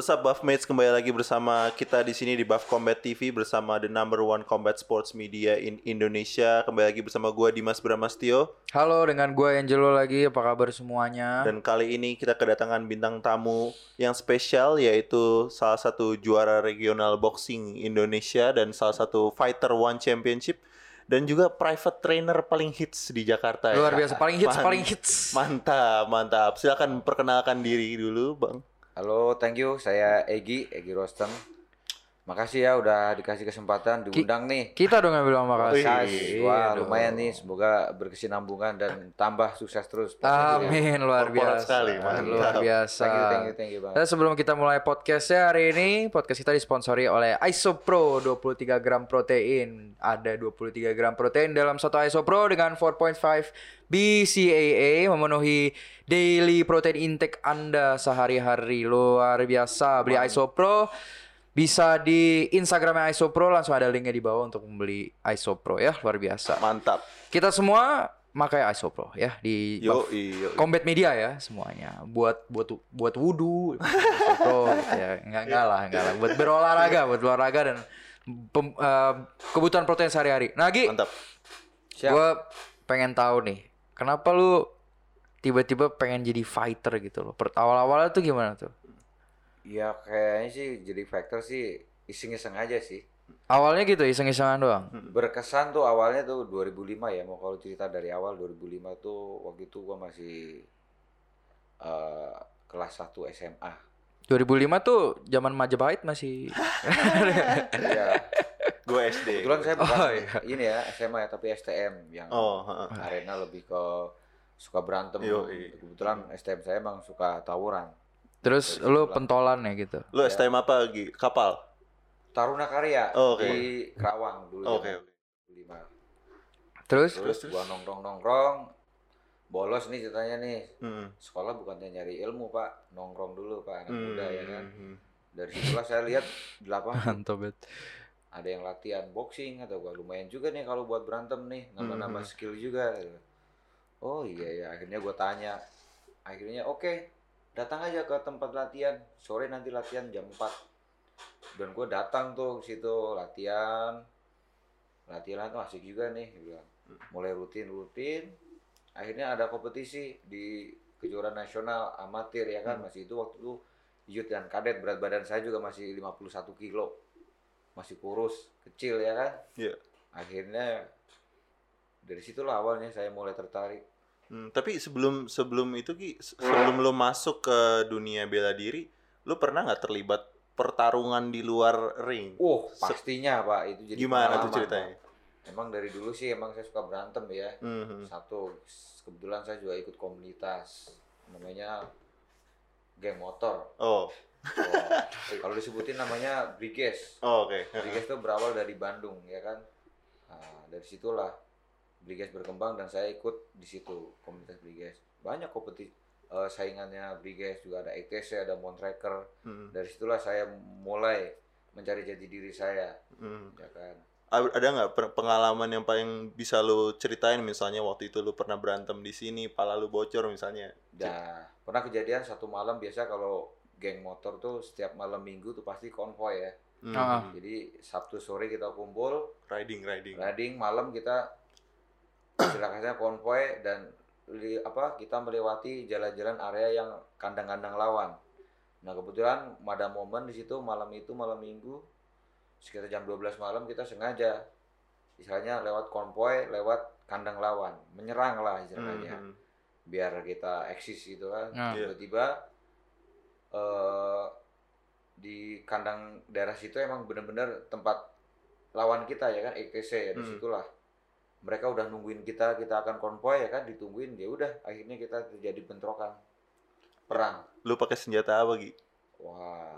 What's up Buff Mates kembali lagi bersama kita di sini di Buff Combat TV bersama the number one combat sports media in Indonesia. Kembali lagi bersama gue Dimas Bramastio Halo, dengan gue Angelo lagi. Apa kabar semuanya? dan kali ini kita kedatangan bintang tamu yang spesial yaitu salah satu juara regional boxing Indonesia dan salah satu fighter one championship dan juga private trainer paling hits di Jakarta. ya. Luar biasa, paling hits, Man- paling hits. Mantap, mantap. Silakan perkenalkan diri dulu, Bang. Halo, thank you. Saya Egi, Egi Rosten. Makasih ya udah dikasih kesempatan diundang nih. Kita dong yang bilang makasih. Wah, Aduh. lumayan nih. Semoga berkesinambungan dan tambah sukses terus. Amin, luar biasa. sekali, luar biasa. Thank you, thank you, thank you banget. Dan sebelum kita mulai podcastnya hari ini, podcast kita disponsori oleh Isopro 23 gram protein. Ada 23 gram protein dalam satu Isopro dengan 4.5 BCAA memenuhi daily protein intake Anda sehari-hari. Luar biasa. Beli Isopro bisa di Instagramnya Isopro langsung ada linknya di bawah untuk membeli Isopro ya luar biasa. Mantap. Kita semua pakai Isopro ya di Yo, Buff- yo. Combat Media ya semuanya buat buat buat wudhu Isopro gitu ya enggak enggak lah enggak lah buat berolahraga buat berolahraga dan pem- eh, kebutuhan protein sehari-hari. Nah, Gi, Mantap. Siap. gue pengen tahu nih kenapa lu tiba-tiba pengen jadi fighter gitu loh. Awal-awalnya tuh gimana tuh? Ya kayaknya sih jadi factor sih iseng-iseng aja sih. Awalnya gitu iseng-isengan doang. Berkesan tuh awalnya tuh 2005 ya. Mau kalau cerita dari awal 2005 tuh waktu itu gua masih eh, kelas 1 SMA. 2005 tuh zaman Majapahit masih Iya. Gue SD. Kebetulan saya bukan Oh, iya. ini ya SMA ya, tapi STM yang Oh, heeh. arena lebih ke suka berantem. Yoi. Kebetulan STM saya emang suka tawuran. Terus lu pentolan ya gitu. Lu STM apa lagi? Kapal. Taruna Karya Oh, oke. di Kerawang dulu. Oke, oke. 2005. Terus Terus, terus? gua nongkrong-nongkrong, bolos nih ceritanya nih. Hmm. Sekolah bukannya nyari ilmu pak, nongkrong dulu pak anak muda ya kan. Hmm. Dari situlah saya lihat di lapangan ada yang latihan boxing atau gua lumayan juga nih kalau buat berantem nih, nambah-nambah Mhm. skill juga. gitu. Oh iya ya, akhirnya gua tanya. Akhirnya oke, datang aja ke tempat latihan. Sore nanti latihan jam 4. Dan gua datang tuh ke situ latihan. Latihan tuh asik juga nih, bilang. Mulai rutin-rutin. Akhirnya ada kompetisi di kejuaraan nasional amatir ya kan, masih itu waktu itu youth dan kadet berat badan saya juga masih 51 kilo masih kurus kecil ya kan Iya. akhirnya dari situlah awalnya saya mulai tertarik Hmm, tapi sebelum sebelum itu Ki, se- sebelum lu masuk ke dunia bela diri, lu pernah nggak terlibat pertarungan di luar ring? oh Se- pastinya pak itu jadi Gimana tuh ceritanya? Pak. emang dari dulu sih emang saya suka berantem ya Mhm. satu kebetulan saya juga ikut komunitas namanya geng motor Oh, Oh, kalau disebutin namanya Briges oh oke. Briges itu berawal dari Bandung ya kan nah, dari situlah Briges berkembang dan saya ikut di situ komunitas Briges banyak kompetisi eh, saingannya Briges juga ada ETC ada Montracker Hmm, dari situlah saya mulai mencari jati diri saya hmm. ya kan Ada nggak pengalaman yang paling bisa lu ceritain misalnya waktu itu lu pernah berantem di sini, pala lu bocor misalnya? Nah, pernah kejadian satu malam biasa kalau geng motor tuh setiap malam minggu tuh pasti konvoy ya. Hmm, Ah. Jadi Sabtu sore kita kumpul, Riding, riding. riding malam kita istilahnya konvoy dan li- apa kita melewati jalan-jalan area yang kandang-kandang lawan. Nah kebetulan ada momen di situ malam itu malam minggu sekitar jam 12 malam kita sengaja istilahnya lewat konvoy lewat kandang lawan menyerang lah istilahnya Mhm. biar kita eksis gitu kan Nah. Iya. tiba-tiba eh di kandang daerah situ emang bener-bener tempat lawan kita ya kan EKC ya di Hmm. situlah mereka udah nungguin kita kita akan konvoy ya kan ditungguin ya udah akhirnya kita terjadi bentrokan perang Lu pakai senjata apa, Gi? wah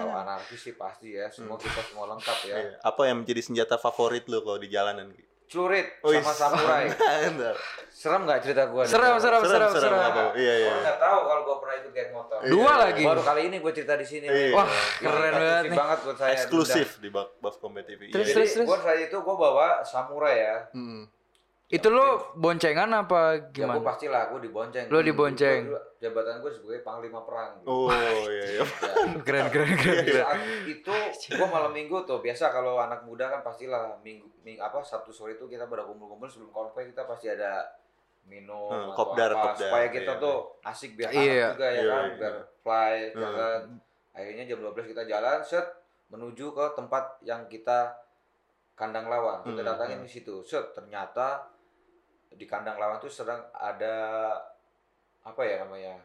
kalau anarkis sih pasti ya semua kita semua lengkap ya Iya. Apa yang menjadi senjata favorit lu kalau di jalanan, Gi? Celurit sama samurai serem nggak cerita gua nih? Serem, serem, serem, serem. Iya, iya. Orang nggak tahu kalau gua pernah ikut geng motor Dua lagi. baru kali ini gua cerita di sini Iya. Wah, keren banget nih. banget buat saya Eksklusif di Buff, Combat TV. Terus, Iya, Jadi terus. gua saat itu gua bawa samurai ya. Itu lo boncengan apa Ya gue gimana? pastilah gue dibonceng. Lo dibonceng. Gua- Jabatan gue sebagai panglima perang. Oh iya iya. Ya. Keren keren keren. Di saat itu gue malam minggu tuh biasa kalau anak muda kan pastilah minggu, ming apa Sabtu sore itu kita pada kumpul-kumpul sebelum konvoy kita pasti ada minum Hmm, atau kopdar, apa kopdar, supaya kita iya, tuh asik biar Iya. hangat juga ya Iya, kan iya. biar fly Hmm. jalan akhirnya jam 12 kita jalan set menuju ke tempat yang kita kandang lawan kita Hmm, datangin hmm. di situ set ternyata di kandang lawan tuh sedang ada apa ya namanya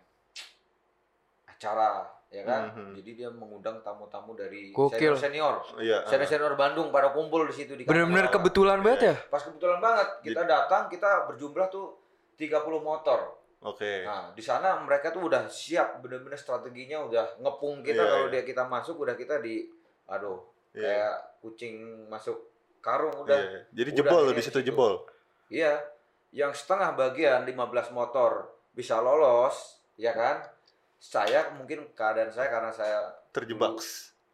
acara ya kan Hmm, hmm. jadi dia mengundang tamu-tamu dari Gokil. senior Iya. senior senior Bandung pada kumpul di situ di lawan. kebetulan banget ya. pas kebetulan banget kita datang kita berjumlah tuh 30 motor Oke. Nah, di sana mereka tuh udah siap, bener-bener strateginya udah ngepung kita Iya, kalau iya. dia kita masuk udah kita di aduh, Iya. kayak kucing masuk karung udah. Iya. Jadi Udah, jebol iya, di situ situ. jebol. Iya. Yang setengah bagian 15 motor bisa lolos, ya kan? Saya mungkin keadaan saya karena saya Terjebak.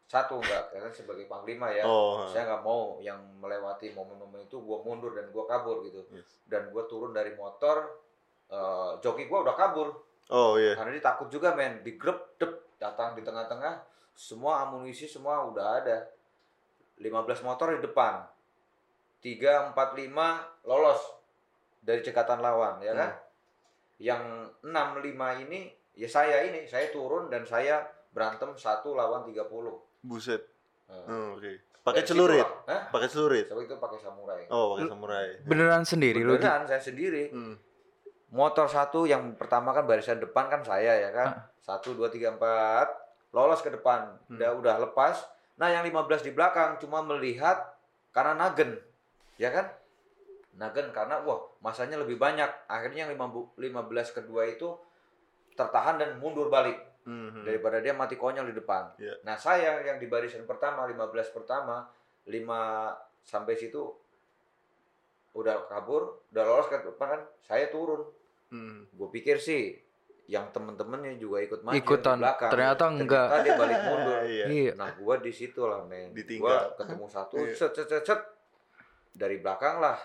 satu enggak karena sebagai panglima ya. Oh. Saya nggak mau yang melewati momen-momen itu gua mundur dan gua kabur gitu. Yes. Dan gua turun dari motor eh, joki gua udah kabur. Oh iya. Karena dia takut juga men, digrep, dep, datang di tengah-tengah, semua amunisi semua udah ada. 15 motor di depan. 3, 4, 5 lolos dari cekatan lawan, ya kan? Yang 6, 5 ini, ya saya ini, saya turun dan saya berantem satu lawan 30. Buset. Nah, Oh, Oke. Pakai celurit. Pakai celurit. Saya itu pakai samurai. Oh, pakai samurai. Beneran sendiri? Beneran saya sendiri. Hmm. motor satu yang pertama kan barisan depan kan saya ya kan satu dua tiga empat lolos ke depan Hmm. udah udah lepas nah yang 15 di belakang cuma melihat karena nagen ya kan nagen karena wah masanya lebih banyak akhirnya yang 15 kedua itu tertahan dan mundur balik Mhm. daripada dia mati konyol di depan Iya. nah saya yang di barisan pertama 15 pertama 5 sampai situ udah kabur udah lolos ke depan kan saya turun Hmm. gue pikir sih yang temen-temennya juga ikut maju Ikutan. di belakang. Ternyata enggak. Ternyata dia balik mundur. Iya. Iya. Nah gue di situ lah men. Gue ketemu satu, Iya. set set set set. Dari belakang lah.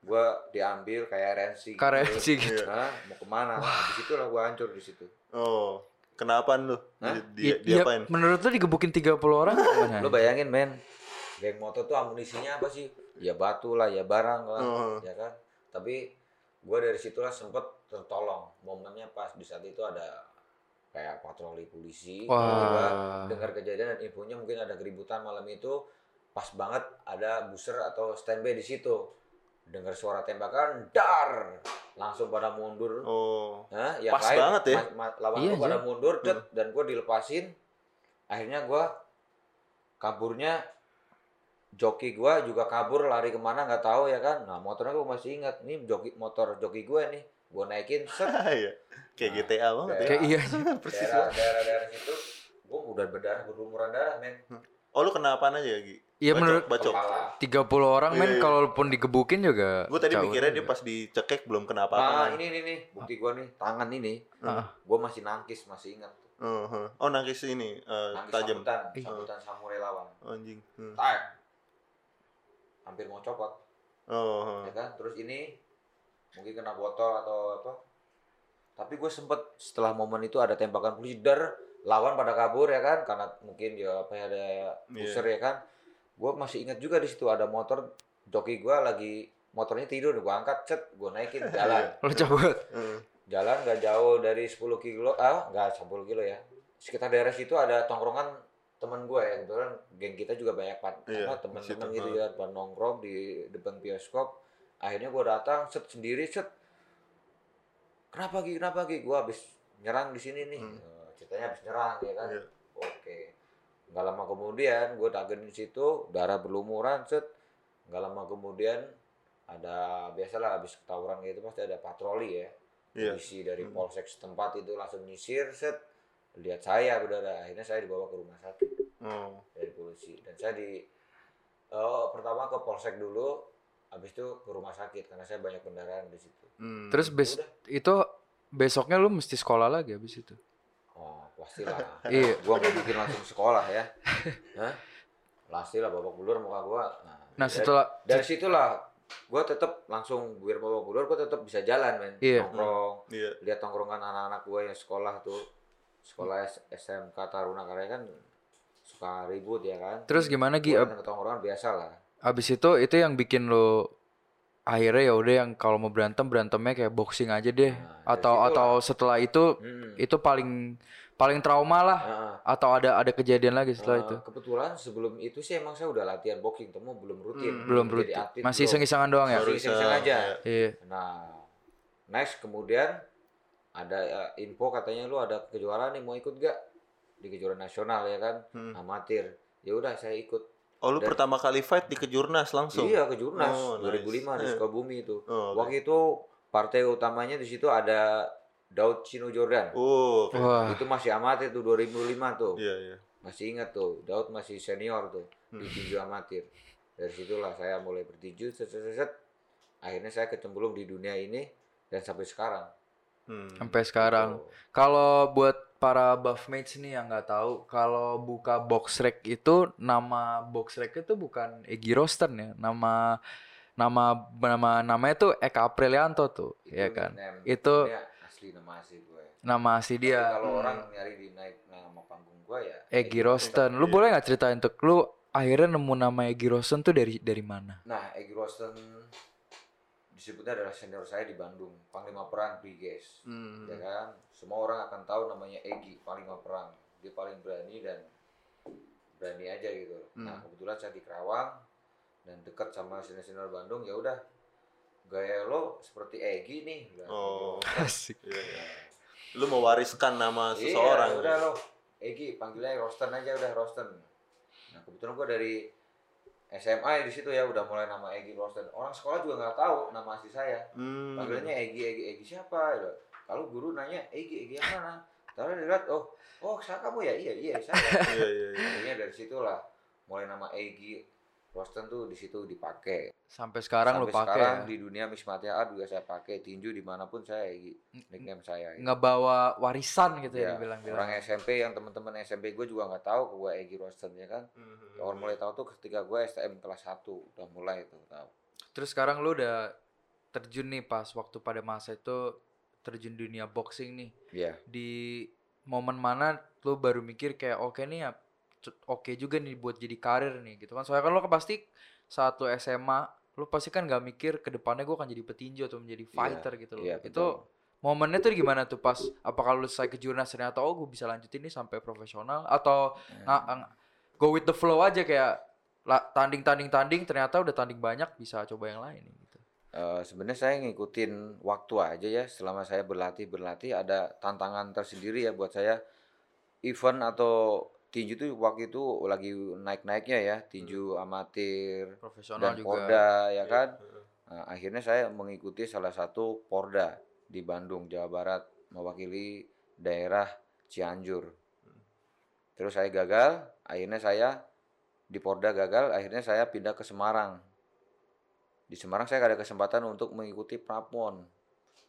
Gue diambil kayak RNC. Karensi Iya. gitu. Nah, mau ke mana? Nah, di situ lah gue hancur di situ. Oh. Kenapa lu? Hah? Di, I- iya, diapain? menurut lo digebukin 30 orang? Lo bayangin men, geng motor tuh amunisinya apa sih? Ya batu lah, ya barang lah, Oh. ya kan. Tapi gue dari situlah sempet tertolong. Momennya pas di saat itu ada kayak patroli polisi. Wah. dengar kejadian dan infonya mungkin ada keributan malam itu pas banget ada buser atau standby di situ dengar suara tembakan dar langsung pada mundur Oh. Hah? yang Pas lain, banget ya. ma- ma- lawan Iya, pada mundur cet, dan gue dilepasin akhirnya gue kaburnya joki gue juga kabur lari ke mana nggak tahu ya kan nah motornya gue masih ingat ini joki motor joki gue nih gue naikin set Iya. Kayak Nah, GTA banget ya. Kayak iya. Persis daerah daerah daerah situ gue udah berdarah berlumuran darah men Oh, lu kena apaan aja, Gi? Iya menurut bacok. kepala 30 orang Iya, men iya. kalaupun digebukin juga Gue tadi mikirnya dia pas dicekek belum kena apa-apa. Nah, kan. ini nih nih, bukti gua nih, tangan ini. Ah. Gua masih nangkis, masih ingat. Oh, huh. oh nangkis ini eh, Nangkis tajam. sambutan, Ih. sambutan samurai lawan. Oh, anjing. Hmm. Tak. Hampir mau copot, Oh, huh. ya kan? Terus ini mungkin kena botol atau apa. Tapi gue sempet setelah momen itu ada tembakan polisi dar lawan pada kabur ya kan? Karena mungkin ya apa ya ada user ya kan. Gue masih ingat juga di situ ada motor joki gua lagi motornya tidur gue angkat cet gue naikin jalan. Lo cabut. Jalan nggak jauh dari 10 kilo ah nggak 10 kilo ya. Sekitar daerah situ ada tongkrongan teman gue ya kebetulan geng kita juga banyak pan Iya, apa teman-teman gitu ya pada nongkrong di depan bioskop. Akhirnya gue datang set sendiri set kenapa Gi kenapa Gi gue habis nyerang di sini nih. Hmm. Ceritanya habis nyerang ya kan Iya. oke nggak lama kemudian gue dagen di situ darah berlumuran set nggak lama kemudian ada biasalah habis tawuran gitu pasti ada patroli ya Iya. polisi dari Hmm. polsek setempat itu langsung nyisir set lihat saya berdarah akhirnya saya dibawa ke rumah sakit Oh. dari polisi dan saya di oh, pertama ke polsek dulu habis itu ke rumah sakit karena saya banyak kendaraan di situ Hmm. Terus bes Udah. itu besoknya lu mesti sekolah lagi habis itu. Oh pastilah Iya. gua nggak bikin langsung sekolah ya Hah? pastilah babak belur muka gua nah, Nah dari- setelah dari situlah gue tetap langsung biar bawa mundur gue tetap bisa jalan men Iya. nongkrong Iya. lihat tongkrongan anak-anak gue yang sekolah tuh sekolah SMK Taruna karya kan suka ribut ya kan Terus gimana Gi? Gua Ab- biasa lah Abis itu itu yang bikin lo akhirnya ya udah yang kalau mau berantem berantemnya kayak boxing aja deh. Nah, atau atau setelah itu Hmm. itu paling paling trauma lah Nah, atau ada ada kejadian lagi setelah eh, itu. kebetulan sebelum itu sih emang saya udah latihan boxing temu belum rutin Hmm, Belum jadi rutin. atlet Masih belum. iseng-isengan doang ya. Baru iseng-iseng aja. ya. Iya. Nah, next kemudian ada eh, info katanya lu ada kejuaraan nih mau ikut gak di kejuaraan nasional ya kan Hmm. amatir ya udah saya ikut Oh lu Dan- pertama kali fight di kejurnas langsung? iya ke Jurnas Oh, nice. 2005 di Eh. Sukabumi itu Oh, oke. waktu itu partai utamanya di situ ada Daud Chino Jordan Oh. Wah. itu masih amatir tuh 2005 tuh Iya, iya. masih ingat tuh Daud masih senior tuh di Hmm. tinju amatir dari situlah saya mulai bertinju set, set, set, set. akhirnya saya kecemplung di dunia ini dan sampai sekarang Hmm. Sampai sekarang. Gitu. Kalau buat para buff mates nih yang nggak tahu, kalau buka box rec itu nama box rec itu bukan Egi Rosten ya, nama nama nama namanya tuh Eka Aprilianto tuh, ya kan? nickname. Itu- asli nama asli gue. Nama asli Tapi dia Kalau Hmm. orang nyari di naik nama panggung gue ya. Egi Rosten. Lu Iya. boleh nggak ceritain tuh lu akhirnya nemu nama Egi Rosten tuh dari dari mana? Nah, Egi Rosten disebutnya adalah senior saya di Bandung, Panglima Perang Briges. Hmm. Ya kan? Semua orang akan tahu namanya Egi, Panglima Perang. Dia paling berani dan berani aja gitu. Nah, Hmm. kebetulan saya di Kerawang dan dekat sama senior-senior Bandung, ya udah gaya lo seperti Egi nih. bilang Oh. gitu. Asik. Iya, iya. Lu mewariskan nama Iya, seseorang. udah lo. Egi panggilnya Rosten aja udah Rosten. Nah kebetulan gua dari SMA di situ ya udah mulai nama Egi Rosten. Orang sekolah juga nggak tahu nama asli saya. Hmm. Panggilannya Egi Egi Egi siapa? Gitu. Kalau guru nanya Egi Egi yang mana? Tahu dilihat oh oh saya kamu ya iya iya saya. Iya, iya, iya. Akhirnya dari situlah mulai nama Egi Rosten tuh di situ dipakai. Sampai sekarang lu Sampai pakai sekarang ya? di dunia Mismati Art juga saya pakai tinju di mana pun saya nickname saya. gitu. nggak bawa warisan gitu ya, Ya, dibilang-bilang. orang SMP yang teman-teman SMP gue juga nggak tahu gue Egi Rosten ya kan Hmm. orang mulai tahu tuh ketika gue STM kelas 1 udah mulai tuh tahu Terus sekarang lu udah terjun nih pas waktu pada masa itu terjun dunia boxing nih. Iya Di momen mana lu baru mikir kayak oke nih ya oke juga nih buat jadi karir nih gitu kan. Soalnya kan lu kan pasti saat lu SMA lu pasti kan gak mikir ke depannya gue akan jadi petinju atau menjadi fighter gitu loh. iya itu momennya tuh gimana tuh pas apakah lu selesai ke jurnas ternyata oh gue bisa lanjutin nih sampai profesional atau nga- nga- go with the flow aja kayak la- tanding tanding tanding ternyata udah tanding banyak bisa coba yang lain gitu. Eh, sebenarnya saya ngikutin waktu aja ya selama saya berlatih berlatih ada tantangan tersendiri ya buat saya event atau tinju tuh waktu itu lagi naik-naiknya ya tinju amatir Profesional dan juga. Porda ya kan Heeh. Nah, akhirnya saya mengikuti salah satu Porda di Bandung, Jawa Barat, mewakili daerah Cianjur. Terus saya gagal, akhirnya saya di Porda gagal, akhirnya saya pindah ke Semarang. Di Semarang saya ada kesempatan untuk mengikuti Prapon.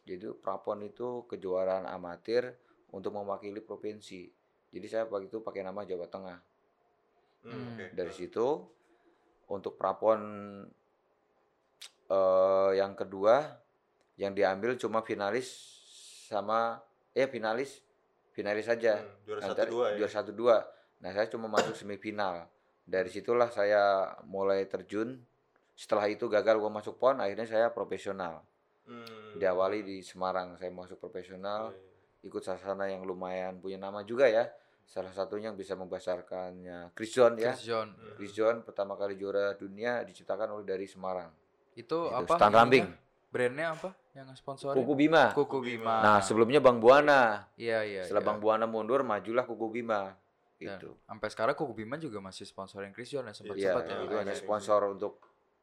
Jadi Prapon itu kejuaraan amatir untuk mewakili provinsi. Jadi saya waktu itu pakai nama Jawa Tengah. Hmm, oke. Dari situ untuk Prapon eh yang kedua yang diambil cuma finalis sama eh finalis finalis saja. Hmm, juara satu dua ya. Juara satu dua. Nah saya cuma masuk semifinal. Dari situlah saya mulai terjun. Setelah itu gagal gua masuk pon, akhirnya saya profesional. Hmm. Diawali di Semarang, saya masuk profesional Iya, ikut sasana yang lumayan punya nama juga ya. Salah satunya yang bisa membesarkannya Chris John ya. Chris John. Chris John pertama kali juara dunia diciptakan oleh dari Semarang. Itu Itu, apa? Stan? Rambing. Brandnya apa yang sponsorin? Kuku Bima. Kuku Bima. Nah, sebelumnya Bang Buana. Iya iya. Setelah iya. Bang Buana mundur, majulah Kuku Bima. Dan Itu. sampai sekarang Kuku Bima juga masih sponsorin Chris John ya sempat sempat ya. itu iya, hanya sponsor untuk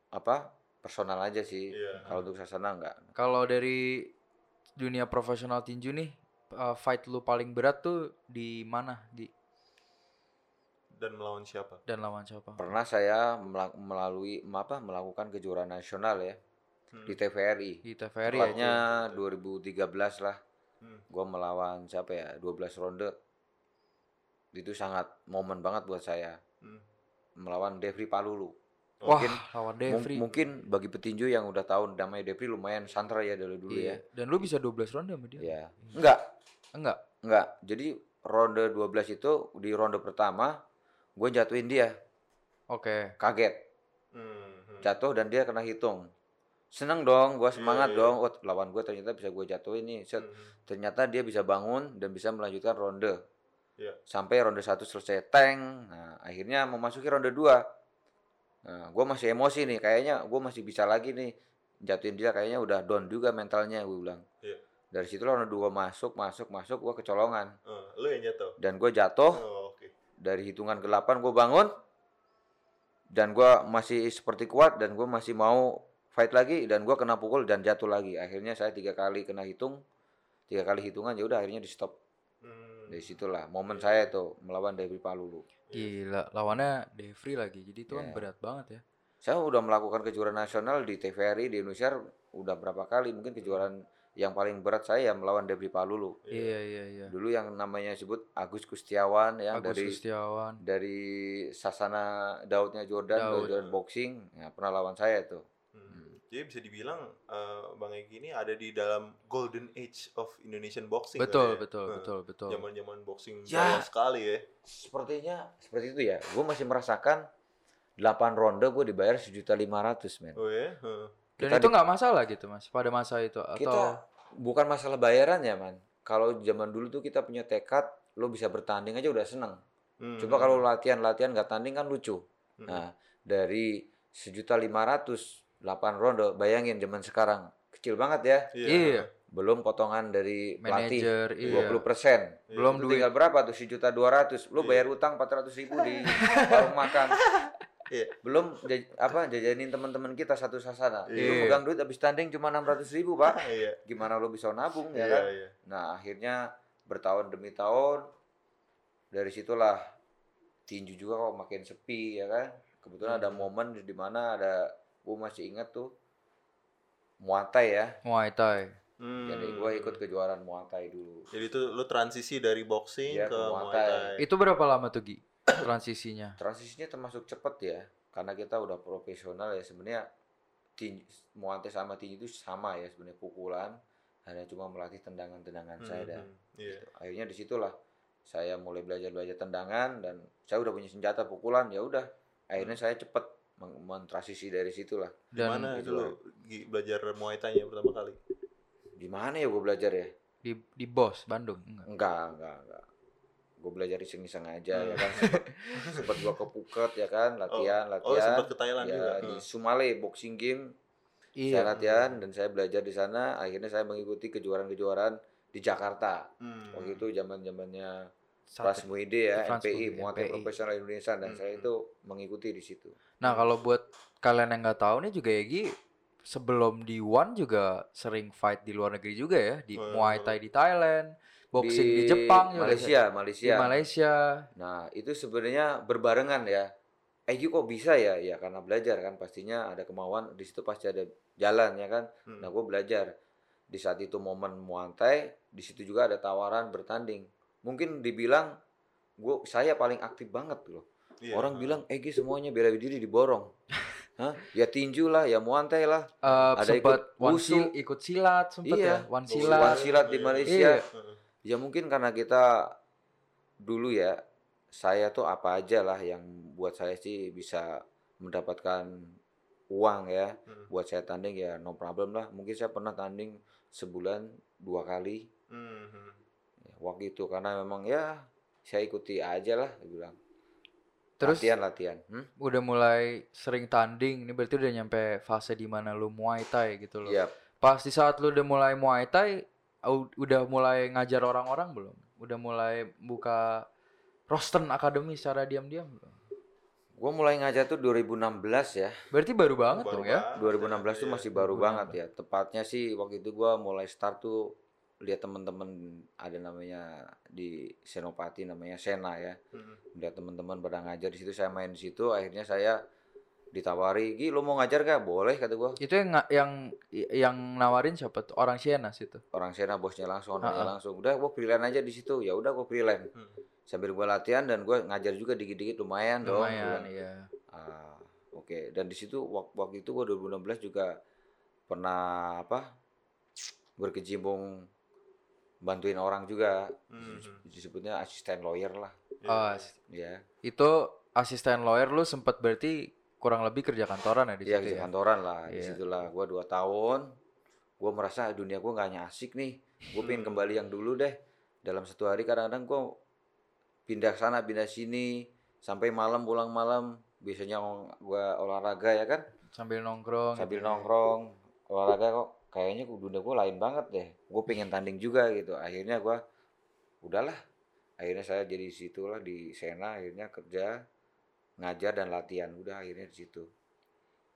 apa? Personal aja sih. Iya. Kalau untuk sasana enggak. Kalau dari dunia profesional tinju nih, uh, fight lu paling berat tuh di mana? Di Dan melawan siapa? dan lawan siapa? Pernah saya mela- melalui apa? melakukan kejuaraan nasional ya Hmm. di TVRI. Di TVRI ya. Tepatnya 2013 lah. Hmm. Gua melawan siapa ya? 12 ronde. Itu sangat momen banget buat saya. Hmm. Melawan Devri Palulu. Wah, Mungkin lawan mung- Devri. mungkin bagi petinju yang udah tahu namanya Devri lumayan santra ya dulu dulu Iya. ya. Dan lu bisa 12 ronde sama dia. Ya. Enggak, Enggak. enggak. Jadi ronde 12 itu di ronde pertama gue jatuhin dia, Oke. kaget. Hmm. Jatuh dan dia kena hitung. Seneng dong, gue semangat Iya, iya. dong. Oh, lawan gue ternyata bisa gue jatuhin nih. Set. Hmm. Ternyata dia bisa bangun dan bisa melanjutkan ronde. Iya. Sampai ronde satu selesai tank. Nah, akhirnya memasuki ronde 2. Nah, gue masih emosi nih. Kayaknya gue masih bisa lagi nih. Jatuhin dia kayaknya udah down juga mentalnya gue bilang. Iya. Dari situ ronde 2 masuk, masuk, masuk. Gue kecolongan. Eh, lu yang jatuh. Dan gue jatuh. Oh, oke. Dari hitungan ke-8 gue bangun. Dan gue masih seperti kuat. Dan gue masih mau fight lagi. Dan gue kena pukul dan jatuh lagi. Akhirnya saya tiga kali kena hitung. Tiga kali hitungan ya udah akhirnya di stop. Hmm. Dari situlah momen saya tuh melawan Dewi Palulu. Gila, lawannya Devri lagi. Jadi itu kan Iya. berat banget ya. Saya udah melakukan kejuaraan nasional di TVRI di Indonesia udah berapa kali mungkin kejuaraan yang paling berat saya ya melawan Dewi Palulu. Iya, iya, iya. Dulu yang namanya sebut Agus Kustiawan ya Agus dari Gustiawan. dari Sasana Daudnya Jordan Daud. Jordan boxing ya pernah lawan saya tuh. Hmm. Jadi bisa dibilang eh, Bang Egi ini ada di dalam golden age of Indonesian boxing. Betul, ya? betul, Eh, betul, betul. Zaman-zaman boxing Ya. sekali ya. Sepertinya seperti itu ya. Gue masih merasakan 8 ronde gue dibayar sejuta lima ratus men. Oh ya. Heeh. Dan Kita itu nggak masalah gitu, Mas, pada masa itu atau kita bukan masalah bayaran ya man. Kalau zaman dulu tuh kita punya tekad, lo bisa bertanding aja udah seneng. Hmm. Coba kalau latihan-latihan nggak tanding kan lucu. Hmm. Nah, dari sejuta lima ratus delapan ronde, bayangin zaman sekarang kecil banget ya. Iya. Belum potongan dari pelatih manajer, dua iya. puluh persen. Belum duit. tinggal berapa tuh sejuta dua ratus. Lo Iya. bayar utang empat ratus ribu di warung makan. Iya. Belum jaj- apa jajanin teman-teman kita satu sasana. Lo Iya. pegang duit habis tanding cuma enam ratus ribu pak. Iya. Gimana lo bisa nabung ya Iya, kan? iya. Nah akhirnya bertahun demi tahun dari situlah tinju juga kok makin sepi ya kan. Kebetulan ada Hmm. momen di mana ada gue masih ingat tuh Muay Thai ya. Muay Thai. Hmm. Jadi gue ikut kejuaraan Muay Thai dulu. Jadi itu lu transisi dari boxing Iya, ke ke Muay Muay Thai. Thai. Itu berapa lama tuh, Gi? Transisinya. Transisinya termasuk cepet ya, karena kita udah profesional ya sebenarnya tinju Muay Thai sama tinju itu sama ya sebenarnya pukulan, hanya cuma melatih tendangan-tendangan saya Hmm, dah. hmm. Iya. akhirnya di situlah saya mulai belajar belajar tendangan dan saya udah punya senjata pukulan ya udah akhirnya saya cepet mentransisi dari situlah Di Dan mana gitu dulu belajar Muay Thai ya pertama kali? di mana ya gue belajar ya di di Bos Bandung. Enggak. enggak enggak enggak gue belajar iseng-iseng aja ya Hmm. kan sempet, sempet gua ke Phuket ya kan latihan Oh, latihan sempat ke Thailand ya, juga. di Hmm. Sumale boxing game Iya. saya latihan dan saya belajar di sana akhirnya saya mengikuti kejuaraan-kejuaraan di Jakarta Hmm. waktu itu zaman Pras Muide ya MPI Muide, Muay Thai MPI. Profesional Indonesia. Dan Hmm, saya itu mengikuti di situ. Nah, kalau buat kalian yang nggak tahu nih juga ya, Gi, sebelum di One juga sering fight di luar negeri juga ya, di Hmm. Muay Thai di Thailand, boxing di, Jepang juga. Malaysia Di Malaysia. Malaysia. nah itu sebenarnya berbarengan ya. Egi kok bisa ya? Ya karena belajar kan. Pastinya ada kemauan di situ pasti ada jalan ya kan? Hmm. nah gue belajar. Di saat itu momen Muay Thai di situ juga ada tawaran bertanding mungkin dibilang gue saya paling aktif banget loh Iya. orang bilang Egi semuanya bela diri diborong Hah? ya tinju lah ya Muay Thai lah Eh, Ada sempat ikut sil- ikut silat sempat Iya. ya, Wushu. silat. One silat di Iya. Malaysia Iya. Ya mungkin karena kita dulu ya, saya tuh apa aja lah yang buat saya sih bisa mendapatkan uang ya. Hmm. Buat saya tanding ya no problem lah. Mungkin saya pernah tanding sebulan dua kali Hmm, hmm. Waktu itu karena memang ya saya ikuti aja lah dia bilang. Terus latihan latihan. Hmm? udah mulai sering tanding, ini berarti udah nyampe fase di mana lu Muay Thai gitu loh. Iya. Pas di saat lu udah mulai Muay Thai, udah mulai ngajar orang-orang belum? Udah mulai buka Rosten Academy secara diam-diam belum? Gue mulai ngajar tuh 2016 ya. Berarti baru banget Baru dong ya? banget. 2016 tuh Iya. masih baru 2016. banget ya. Tepatnya sih waktu itu gua mulai start tuh lihat temen-temen ada namanya di Senopati namanya Sena ya. Hmm. Lihat teman-teman pada ngajar di situ saya main di situ akhirnya saya ditawari, "Gi, lo mau ngajar gak?" "Boleh," kata gua. Itu yang yang yang nawarin siapa tuh? Orang Siena situ. Orang Sena bosnya langsung, orangnya langsung. Udah gua freelance aja di situ. Ya udah gua freelance. Hmm. Sambil gua latihan dan gua ngajar juga dikit-dikit lumayan, dong. Gua Lumayan iya. "Ah, oke Oke, dan di situ wak- waktu itu gua 2016 juga pernah apa? berkecimpung bantuin orang juga. Mhm. Disebutnya asisten lawyer lah. Iya. Oh, Ya. itu asisten lawyer lu sempet berarti kurang lebih kerja kantoran ya di Iya, situ kerja ya? kantoran lah. Di Iya. situlah gua dua tahun. Gua merasa dunia gua nggak hanya asik nih. Gue pengen Hmm. kembali yang dulu deh. Dalam satu hari kadang-kadang gua pindah sana, pindah sini, sampai malam pulang malam. Biasanya gua olahraga ya kan, Sambil nongkrong. sambil gitu ya. nongkrong, olahraga kok kayaknya dunia gua lain banget deh. Gue pengen tanding juga gitu. Akhirnya gua udahlah. Akhirnya saya jadi di situ lah di Sena. Akhirnya kerja, ngajar dan latihan. Udah akhirnya di situ.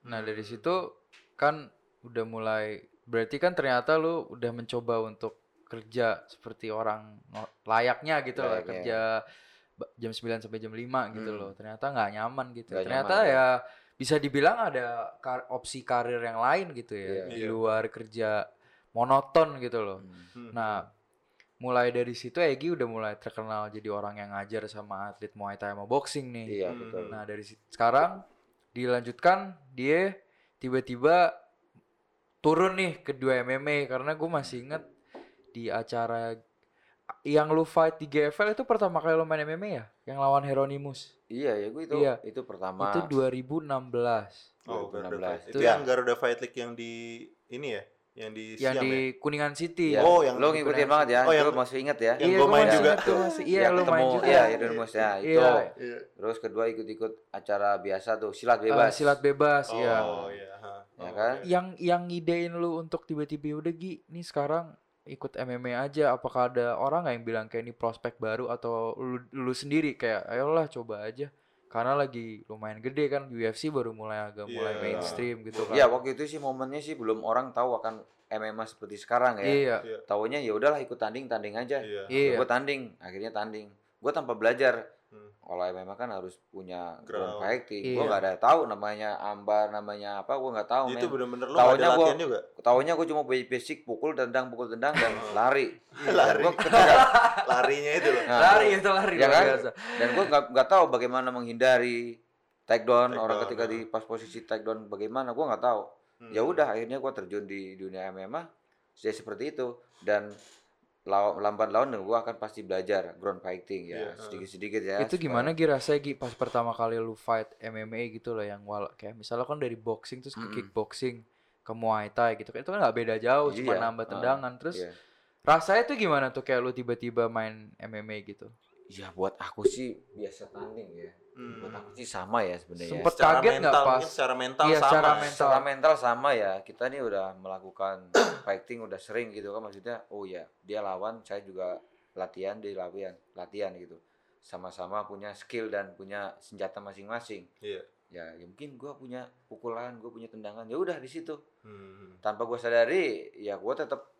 Nah dari situ kan udah mulai berarti kan ternyata lu udah mencoba untuk kerja seperti orang layaknya gitu loh Layaknya. kerja jam 9 sampai jam 5 gitu Hmm. loh. Ternyata nggak nyaman gitu. Nggak ternyata nyaman, ya bisa dibilang ada kar- opsi karir yang lain gitu ya Iya. di luar kerja monoton gitu loh. Hmm. Nah, mulai dari situ Egi udah mulai terkenal jadi orang yang ngajar sama atlet Muay Thai sama boxing nih. Iya Hmm. betul. Nah dari sekarang dilanjutkan dia tiba-tiba turun nih ke dua MMA karena gue masih inget di acara yang lu fight di GFL itu pertama kali lu main MMA ya? Yang lawan Heronimus. Iya ya gue itu Iya. itu pertama. Itu 2016. Oh, Garuda 2016. Fight. Itu Itu yang Garuda Fight League yang di ini ya, yang di yang Siam di ya. Kuningan City. Iya. Oh, yang lo ngikutin Kuningan banget ya. Oh, yang- Lo masih inget ya. yang Iya, gua gua main masih juga inget tuh. masih- Iya, yang lu ketemu main juga. ya itu rumus ya itu. Iya. Iya. Terus kedua ikut-ikut acara biasa tuh silat Eh, bebas. silat bebas, iya. Oh, iya. Ya Oh, kan? yang yang ngidein lu untuk tiba-tiba udah Gi, nih sekarang ikut MMA aja apakah ada orang nggak yang bilang kayak ini prospek baru atau lu, lu sendiri kayak ayolah coba aja karena lagi lumayan gede kan UFC baru mulai agak mulai Iya. mainstream gitu kan Iya waktu itu sih momennya sih belum orang tahu akan MMA seperti sekarang ya. iya Iya. Taunya ya udahlah ikut tanding tanding aja. Iya. Iya. Gue tanding, akhirnya tanding. Gue tanpa belajar. Hmm. Kalau MMA kan harus punya ground Ground. fighting. Iya. Gue nggak ada tahu namanya ambar, namanya apa. Gue nggak tahu. Itu bener-bener lu Taunya ada gua- juga. Taunya gue cuma basic pukul tendang pukul tendang dan lari. Lari. Dan gue ketika Larinya itu loh. Nah, lari itu lari Ya kan? biasa. dan gue nggak nggak tahu bagaimana menghindari takedown Takedown, orang ketika nah. di pas posisi takedown bagaimana gue nggak tahu. Hmm. Ya udah akhirnya gue terjun di dunia MMA jadi seperti itu dan lambat laun gue akan pasti belajar ground fighting ya Iya, sedikit sedikit ya. itu gimana Gi rasanya Gi pas pertama kali lu fight MMA gitu loh yang wala kayak misalnya kan dari boxing terus ke Mm-mm. kickboxing ke Muay Thai gitu kan itu kan nggak beda jauh cuma Iya, nambah ah, tendangan terus Iya. rasanya tuh gimana tuh kayak lu tiba-tiba main MMA gitu Ya buat aku sih biasa tanding ya. Hmm. Buat aku sih sama ya sebenarnya. Sempet Secara kaget nggak mental, pas? secara mental Iya, sama. secara ya. mental. Secara mental sama ya. Kita nih udah melakukan fighting udah sering gitu kan maksudnya. Oh ya, dia lawan, saya juga latihan, dia latihan, latihan gitu. Sama-sama punya skill dan punya senjata masing-masing. Iya. Ya, ya mungkin gua punya pukulan, gua punya tendangan. Ya udah di situ. Hmm. Tanpa gua sadari, ya gua tetap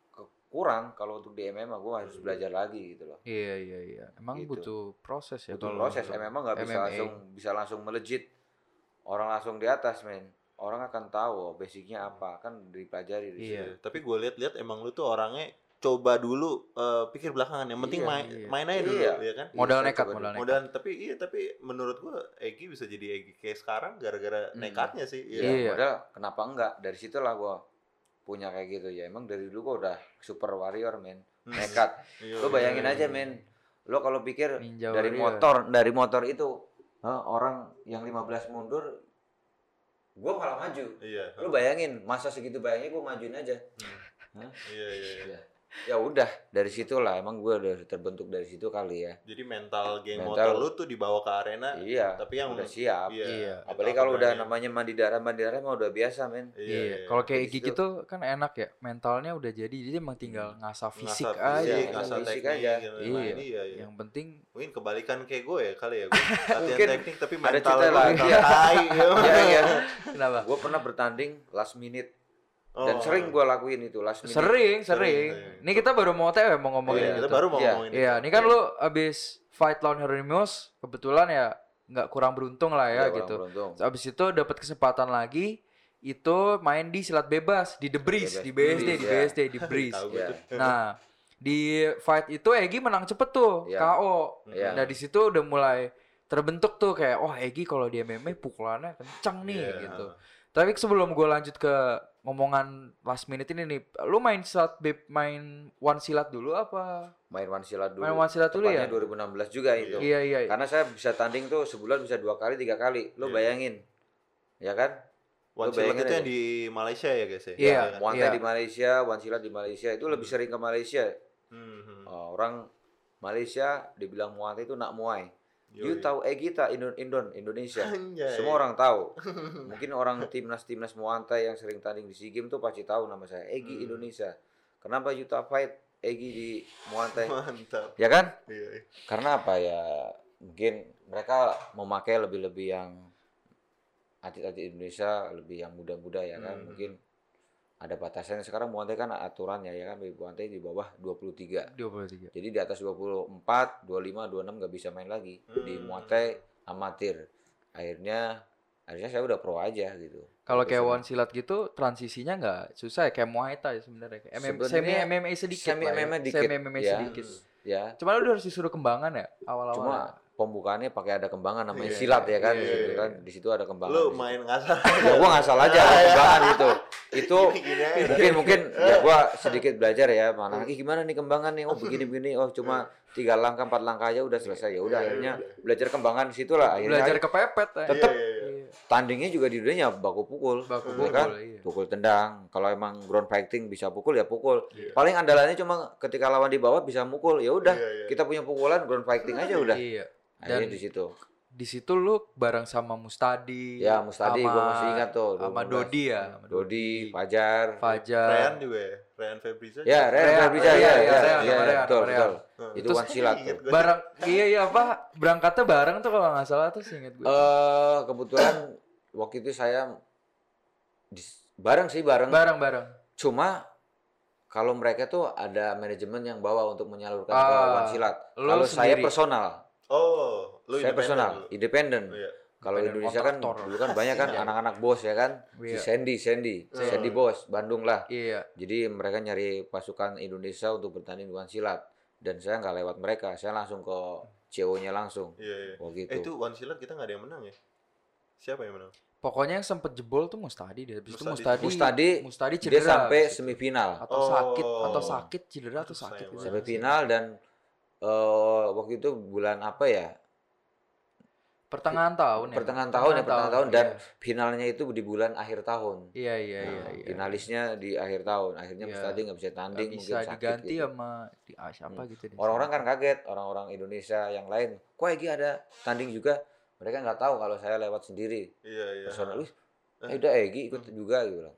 kurang kalau untuk di MMA gua harus belajar lagi gitu loh. Iya iya iya. Emang Gitu. butuh proses ya. Butuh kalau proses MMA nggak bisa MMA. langsung bisa langsung melejit orang langsung di atas men orang akan tahu oh, basicnya apa kan dipelajari di Iya. situ. Iya, tapi gue lihat-lihat emang lu tuh orangnya coba dulu eh, pikir belakangan yang penting Iya, main iya. main aja dulu Iya. ya kan Modal Iya, nekat, modal nekat. modal tapi iya tapi menurut gua Egi bisa jadi Egi kayak sekarang gara-gara Hmm. nekatnya sih Iya, Iya. Iya. modal kenapa enggak dari situlah gua punya kayak gitu. Ya emang dari dulu gua udah super warrior men. Hmm. nekat. Lo iya, bayangin iya, aja iya. men. lo kalau pikir Ninja dari warrior. motor dari motor itu hah, orang yang 15 mundur gua malah maju. Iya lo bayangin masa segitu bayangin gua majuin aja. Iya iya. Iya. Ya udah dari situlah emang gua udah terbentuk dari situ kali ya jadi mental geng Mental. motor lu tuh dibawa ke arena iya tapi yang udah siap iya, Iya. apalagi kalau udah namanya mandi darah mandi darah mah udah biasa men Iya, kalau kayak Dari Egi situ. gitu kan enak ya, mentalnya udah jadi, jadi emang tinggal ngasah fisik Ngasah aja. fisik, Iya, ngasah fisik teknik, aja. gitu, Iya. main, iya, iya. Yang penting mungkin kebalikan kayak gue ya kali ya gue latihan teknik tapi ada mental cerita gue lagi. mental tai Iya, iya. kenapa? gue pernah bertanding last minute dan Oh. sering gue lakuin itu last minute Sering, Sering, sering. sering. Ini kita baru mau TW mau Oh, ngomongin iya, itu. kita baru mau Iya. ngomongin Iya, itu. ini kan lu abis fight lawan Hieronymus, kebetulan ya nggak kurang beruntung lah ya Iya, gitu. beruntung. Abis itu dapat kesempatan lagi itu main di silat bebas di The Breeze, di BSD, di ya. BSD, di Breeze. Iya. Nah, di fight itu Egi menang cepet tuh, Iya. KO. Iya. Nah, di situ udah mulai terbentuk tuh kayak wah Egi kalau di MMA pukulannya kencang nih Iya. gitu. Tapi sebelum gue lanjut ke ngomongan last minute ini nih, lu main silat beb main one silat dulu apa? Main one silat dulu. Main one silat dulu ya? Tepatnya 2016 juga itu. Iya iya. Karena saya bisa tanding tuh sebulan bisa dua kali, tiga kali. Lo Iya. bayangin. Ya kan? One Lu Silat bayangin itu aja. yang di Malaysia ya guys ya? Iya. kan? Muay Iya. Thai di Malaysia, one silat di Malaysia itu lebih sering ke Malaysia. Hmm, hmm. Oh, orang Malaysia dibilang Muay Thai itu nak Muay. Yoi. You tahu kita Indon, Indon Indonesia. Anjay. Semua orang tahu. Mungkin orang timnas timnas Muay Thai yang sering tanding di SEA Games tuh pasti tahu nama saya. Egi Hmm. Indonesia. Kenapa Yuta Fight Egi di Muay Thai? Mantap. ya kan? Iya. iya. Karena apa ya? Mungkin mereka memakai lebih-lebih yang atlet-atlet Indonesia lebih yang muda-muda ya kan. Hmm. Mungkin ada batasannya sekarang Muay Thai kan aturannya ya kan Muay Thai di bawah 23. 23. Jadi di atas 24, 25, 26 nggak bisa main lagi di Hmm. Muay Thai amatir. Akhirnya akhirnya saya udah pro aja gitu. Kalau Terus kayak one silat gitu transisinya nggak susah ya kayak Muay Thai sebenarnya. Kayak MM, semi MMA sedikit. semi lah ya. MMA dikit, Semi MMA ya. sedikit. ya. Cuma lu harus disuruh kembangan ya awal-awal. Cuma pembukaannya pakai ada kembangan namanya Iya, silat ya kan iya, di situ iya. kan di situ ada kembangan. Lu main ngasal. ya gua nggak salah aja ada kembangan gitu. Itu Gini mungkin mungkin ya gua sedikit belajar ya mana Ih, gimana nih kembangan nih oh begini begini oh cuma tiga langkah empat langkah aja udah selesai ya udah Iya, akhirnya iya. belajar kembangan di situ lah akhirnya belajar kepepet ya. Tetep. Iya, iya, iya. Iya. tandingnya juga di dunia baku pukul Baku ya pukul, kan? iya. pukul tendang kalau emang ground fighting bisa pukul ya pukul Iya. paling andalannya cuma ketika lawan di bawah bisa mukul ya udah Iya, iya. kita punya pukulan ground fighting aja udah Iya. Akhirnya Dan di situ di situ lu bareng sama Mustadi. ya Mustadi sama- gua masih ingat tuh Sama 2016. Dodi ya. sama Dodi Fajar Fajar. Rehan juga ya? Rehan Febriza? ya Fabriza iya, ya iya, ya ya, sama ya, Rehan, betul sama betul Hmm. itu one silat Ingat tuh. Bareng iya iya apa berangkatnya bareng tuh kalau nggak salah tuh inget gue. eh kebetulan waktu itu saya di- bareng sih bareng bareng bareng. cuma kalau mereka tuh ada manajemen yang bawa untuk menyalurkan ke Ah, one silat lu kalau saya personal Oh, lu saya independen personal independen Iya. kalau Indonesia kan dulu kan banyak kan Iya. anak-anak bos ya kan si Iya. Sandy Sandy Hmm. Sandy bos Bandung lah Iya. jadi mereka nyari pasukan Indonesia untuk bertanding di silat dan saya nggak lewat mereka saya langsung ke CEO-nya langsung Iya, iya. oh Eh gitu itu one silat kita nggak ada yang menang ya? Siapa yang menang? Pokoknya yang sempet jebol tuh Mustadi deh. Habis itu Mustadi. Mustadi Mustadi Mustadi dia cedera. sampai semifinal atau Oh. sakit atau sakit cedera atau sakit gitu. banget. sampai final dan eh waktu itu bulan apa ya Pertengahan tahun ya. pertengahan tahun ya pertengahan tahun dan iya. finalnya itu di bulan akhir tahun Iya iya iya Nah, iya. finalisnya di akhir tahun akhirnya Iya. Mustadi nggak bisa tanding bisa mungkin sakit diganti gitu. sama di ah, siapa gitu deh. orang-orang kan kaget orang-orang Indonesia yang lain kok Egi ada tanding juga mereka nggak tahu kalau saya lewat sendiri Iya, iya. personal wih Eh. eh, udah Egi ikut juga gitu bilang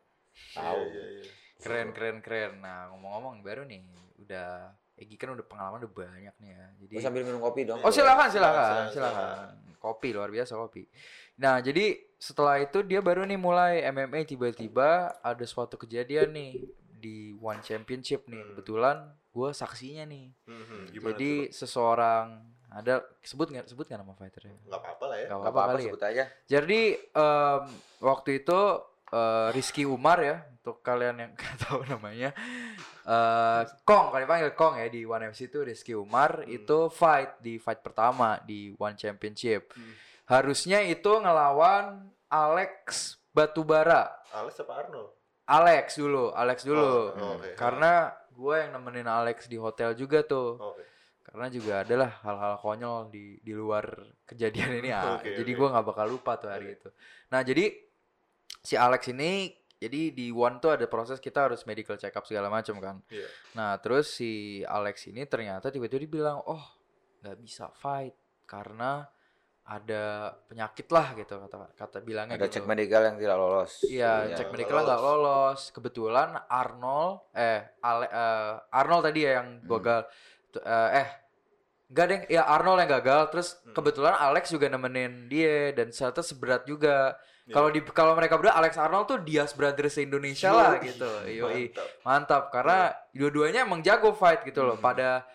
tahu Iya, iya, iya. Keren keren keren. Nah, ngomong-ngomong baru nih udah Egi kan udah pengalaman udah banyak nih ya. Jadi Gua sambil minum kopi dong Oh silakan Silakan, silakan. Kopi luar biasa kopi. Nah jadi setelah itu dia baru nih mulai MMA tiba-tiba ada suatu kejadian nih di One Championship nih. Hmm. Kebetulan gue saksinya nih. Mhm, Gimana jadi seseorang ada sebut nggak sebut nggak nama fighternya? nggak apa-apa lah ya. Nggak apa-apa apa-apa kali ya. sebut aja Jadi em, waktu itu eh, Rizky Umar ya untuk kalian yang nggak tahu namanya eh Kong kali panggil Kong ya di One FC itu Rizky Umar Hmm. itu fight di fight pertama di One Championship. Hmm. Harusnya itu ngelawan Alex Batubara. Alex apa Arnold? Alex dulu, Alex dulu. Oh, oke. Karena gue yang nemenin Alex di hotel juga tuh. Oh, Oke. Karena juga adalah hal-hal konyol di di luar kejadian ini ah. Oke, jadi oke. gua nggak bakal lupa tuh hari Oke. itu. Nah jadi si Alex ini jadi di one tuh ada proses kita harus medical check up segala macam kan. Iya. Nah terus si Alex ini ternyata tiba-tiba dia bilang oh nggak bisa fight karena ada penyakit lah gitu kata kata bilangnya ada gitu. cek medical yang tidak lolos Iya, Iya, cek nggak medical nggak lolos. Kebetulan Arnold, eh, Ale, eh, Arnold tadi ya yang Hmm. gagal. Tuh, eh, eh, enggak deh, ya Arnold yang gagal. Terus Hmm. kebetulan Alex juga nemenin dia dan ternyata seberat juga. Iya. Kalau di kalau mereka berdua Alex Arnold tuh Diaz Brothers Indonesia lah gitu. Yoi. Mantap. Mantap karena dua-duanya emang jago fight gitu loh. Hmm. Pada